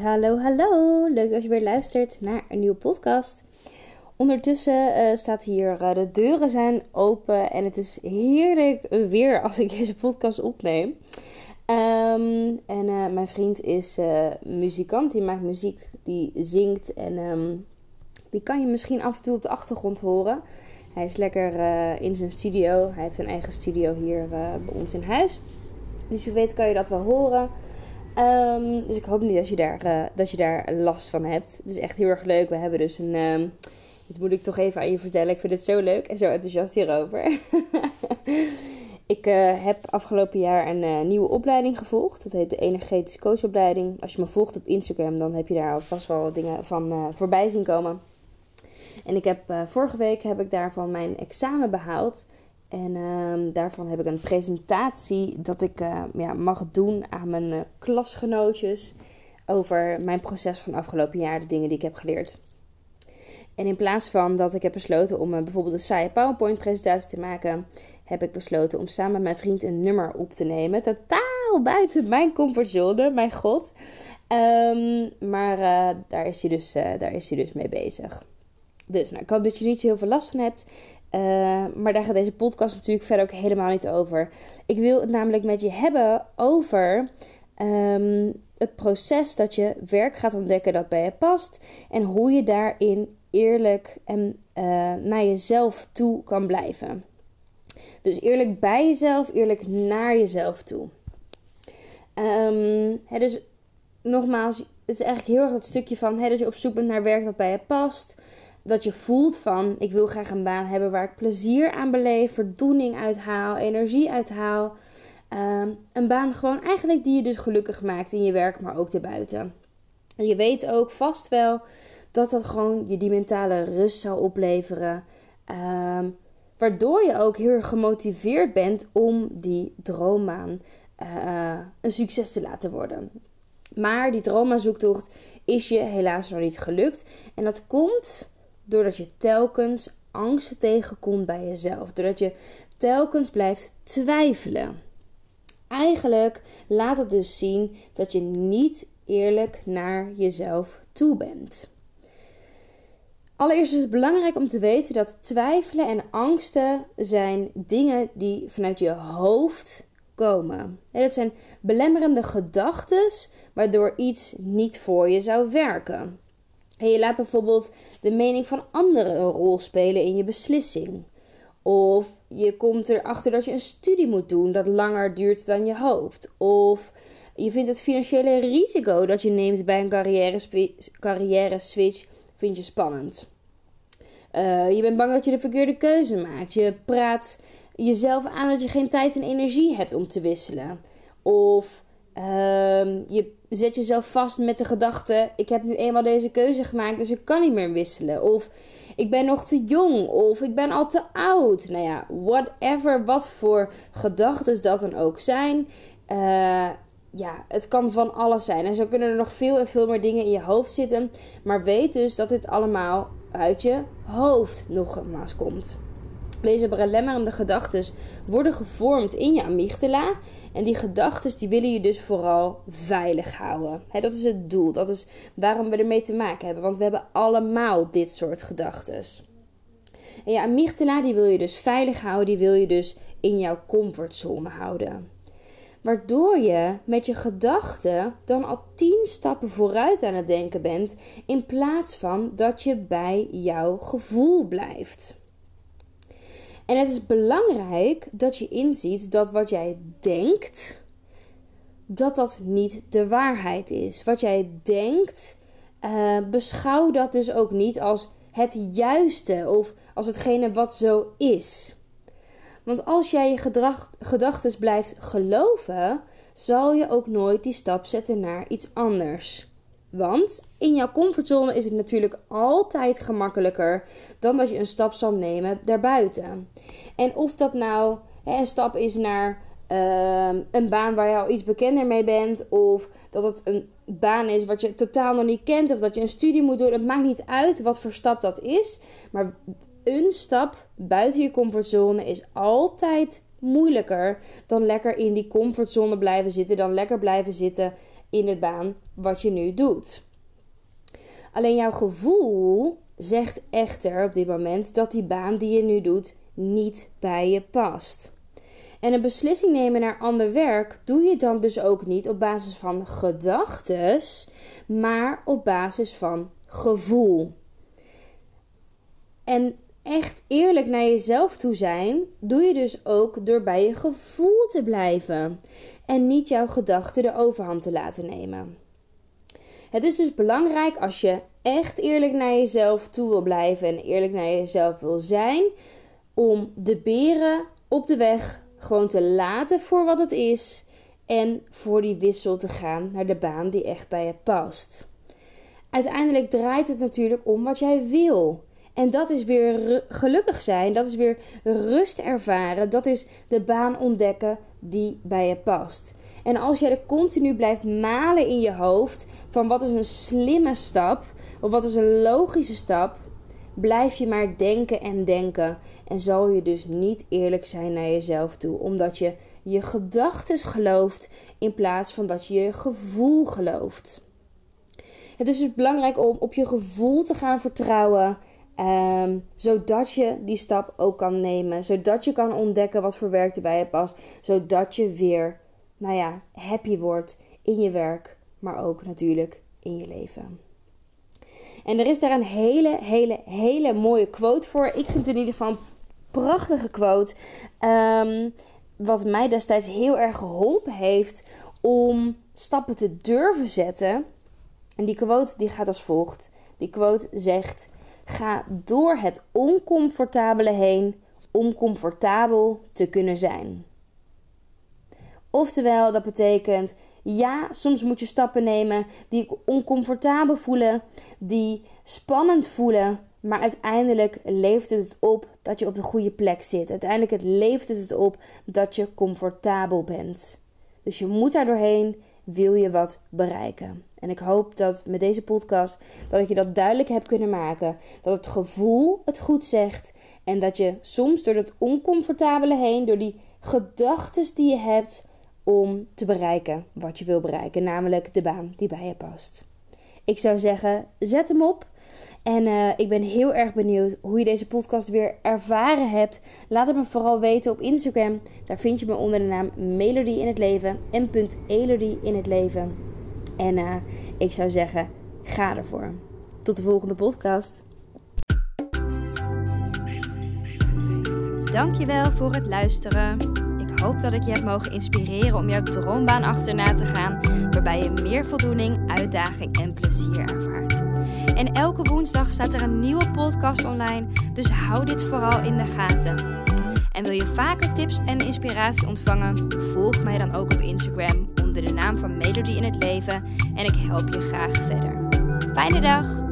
Hallo, hallo. Leuk dat je weer luistert naar een nieuwe podcast. Ondertussen uh, staat hier, uh, de deuren zijn open en het is heerlijk weer als ik deze podcast opneem. Um, en uh, mijn vriend is muzikant, die maakt muziek, die zingt en um, die kan je misschien af en toe op de achtergrond horen. Hij is lekker in zijn studio, hij heeft een eigen studio hier bij ons in huis. Dus wie weet kan je dat wel horen. Um, dus ik hoop niet dat je, daar, uh, dat je daar last van hebt. Het is echt heel erg leuk. We hebben dus een. Um, dit moet ik toch even aan je vertellen. Ik vind het zo leuk en zo enthousiast hierover. ik uh, heb afgelopen jaar een uh, nieuwe opleiding gevolgd. Dat heet de Energetische Coachopleiding. Als je me volgt op Instagram, dan heb je daar vast wel wat dingen van voorbij zien komen. En ik heb vorige week heb ik daarvan mijn examen behaald. En uh, daarvan heb ik een presentatie dat ik uh, ja, mag doen aan mijn uh, klasgenootjes over mijn proces van afgelopen jaar, de dingen die ik heb geleerd. En in plaats van dat ik heb besloten om uh, bijvoorbeeld een saaie PowerPoint-presentatie te maken, heb ik besloten om samen met mijn vriend een nummer op te nemen. Totaal buiten mijn comfortzone, mijn god. Um, maar daar, is hij dus, daar is hij dus mee bezig. Dus nou, ik hoop dat je niet zo heel veel last van hebt. Uh, maar daar gaat deze podcast natuurlijk verder ook helemaal niet over. Ik wil het namelijk met je hebben over um, het proces dat je werk gaat ontdekken dat bij je past. En hoe je daarin eerlijk en uh, naar jezelf toe kan blijven. Dus eerlijk bij jezelf, eerlijk naar jezelf toe. Hè, dus nogmaals, het is eigenlijk heel erg dat stukje van hè, dat je op zoek bent naar werk dat bij je past dat je voelt van ik wil graag een baan hebben waar ik plezier aan beleef, voldoening uithaal, energie uithaal. Um, een baan gewoon eigenlijk die je dus gelukkig maakt in je werk, maar ook erbuiten. En je weet ook vast wel dat dat gewoon je die mentale rust zou opleveren. Um, waardoor je ook heel gemotiveerd bent om die droombaan uh, een succes te laten worden. Maar die droombaanzoektocht is je helaas nog niet gelukt. En dat komt Doordat je telkens angsten tegenkomt bij jezelf. Doordat je telkens blijft twijfelen. Eigenlijk laat het dus zien dat je niet eerlijk naar jezelf toe bent. Allereerst is het belangrijk om te weten dat twijfelen en angsten zijn dingen die vanuit je hoofd komen. En dat zijn belemmerende gedachten waardoor iets niet voor je zou werken. En je laat bijvoorbeeld de mening van anderen een rol spelen in je beslissing. Of je komt erachter dat je een studie moet doen dat langer duurt dan je hoopt. Of je vindt het financiële risico dat je neemt bij een carrière, carrière switch vind je spannend. Uh, je bent bang dat je de verkeerde keuze maakt. Je praat jezelf aan dat je geen tijd en energie hebt om te wisselen. Of Um, je zet jezelf vast met de gedachte: ik heb nu eenmaal deze keuze gemaakt, dus ik kan niet meer wisselen. Of ik ben nog te jong, of ik ben al te oud. Nou ja, whatever, wat voor gedachten dat dan ook zijn. Uh, ja, het kan van alles zijn. En zo kunnen er nog veel en veel meer dingen in je hoofd zitten. Maar weet dus dat dit allemaal uit je hoofd nogmaals komt. Deze belemmerende gedachten worden gevormd in je amygdala. En die gedachten die willen je dus vooral veilig houden. dat is het doel. Dat is waarom we ermee te maken hebben. Want we hebben allemaal dit soort gedachten. En je amygdala die wil je dus veilig houden. Die wil je dus in jouw comfortzone houden. Waardoor je met je gedachten dan al tien stappen vooruit aan het denken bent. In plaats van dat je bij jouw gevoel blijft. En het is belangrijk dat je inziet dat wat jij denkt, dat dat niet de waarheid is. Wat jij denkt, uh, beschouw dat dus ook niet als het juiste of als hetgene wat zo is. Want als jij je gedachten blijft geloven, zal je ook nooit die stap zetten naar iets anders. Want in jouw comfortzone is het natuurlijk altijd gemakkelijker dan dat je een stap zal nemen daarbuiten. En of dat nou hè, een stap is naar uh, een baan waar je al iets bekender mee bent, of dat het een baan is wat je totaal nog niet kent, of dat je een studie moet doen. Het maakt niet uit wat voor stap dat is. Maar een stap buiten je comfortzone is altijd moeilijker dan lekker in die comfortzone blijven zitten, dan lekker blijven zitten in de baan wat je nu doet. Alleen jouw gevoel zegt echter op dit moment dat die baan die je nu doet niet bij je past. En een beslissing nemen naar ander werk doe je dan dus ook niet op basis van gedachten, maar op basis van gevoel. En echt eerlijk naar jezelf toe zijn, doe je dus ook door bij je gevoel te blijven en niet jouw gedachten de overhand te laten nemen. Het is dus belangrijk als je echt eerlijk naar jezelf toe wil blijven en eerlijk naar jezelf wil zijn, om de beren op de weg gewoon te laten voor wat het is en voor die wissel te gaan naar de baan die echt bij je past. Uiteindelijk draait het natuurlijk om wat jij wil. En dat is weer gelukkig zijn, dat is weer rust ervaren, dat is de baan ontdekken die bij je past. En als jij er continu blijft malen in je hoofd van wat is een slimme stap of wat is een logische stap, blijf je maar denken en denken en zal je dus niet eerlijk zijn naar jezelf toe, omdat je je gedachten gelooft in plaats van dat je je gevoel gelooft. Het is dus belangrijk om op je gevoel te gaan vertrouwen Ehm, zodat je die stap ook kan nemen. Zodat je kan ontdekken wat voor werk erbij je past. Zodat je weer, nou ja, happy wordt in je werk. Maar ook natuurlijk in je leven. En er is daar een hele, hele, hele mooie quote voor. Ik vind het in ieder geval een prachtige quote. Ehm, wat mij destijds heel erg geholpen heeft om stappen te durven zetten. En die quote die gaat als volgt. Die quote zegt: Ga door het oncomfortabele heen om comfortabel te kunnen zijn. Oftewel, dat betekent ja, soms moet je stappen nemen die oncomfortabel voelen, die spannend voelen, maar uiteindelijk levert het op dat je op de goede plek zit. Uiteindelijk het het op dat je comfortabel bent. Dus je moet daar doorheen, wil je wat bereiken. En ik hoop dat met deze podcast dat ik je dat duidelijk heb kunnen maken. Dat het gevoel het goed zegt. En dat je soms door dat oncomfortabele heen, door die gedachten die je hebt, om te bereiken wat je wil bereiken. Namelijk de baan die bij je past. Ik zou zeggen, zet hem op. En uh, ik ben heel erg benieuwd hoe je deze podcast weer ervaren hebt. Laat het me vooral weten op Instagram. Daar vind je me onder de naam Melody in het leven. en Elodie in het leven. En uh, ik zou zeggen, ga ervoor. Tot de volgende podcast. Dankjewel voor het luisteren. Ik hoop dat ik je heb mogen inspireren om jouw droombaan achterna te gaan, waarbij je meer voldoening, uitdaging en plezier ervaart. En elke woensdag staat er een nieuwe podcast online, dus hou dit vooral in de gaten. En wil je vaker tips en inspiratie ontvangen? Volg mij dan ook op Instagram de naam van Melody in het leven en ik help je graag verder. Fijne dag!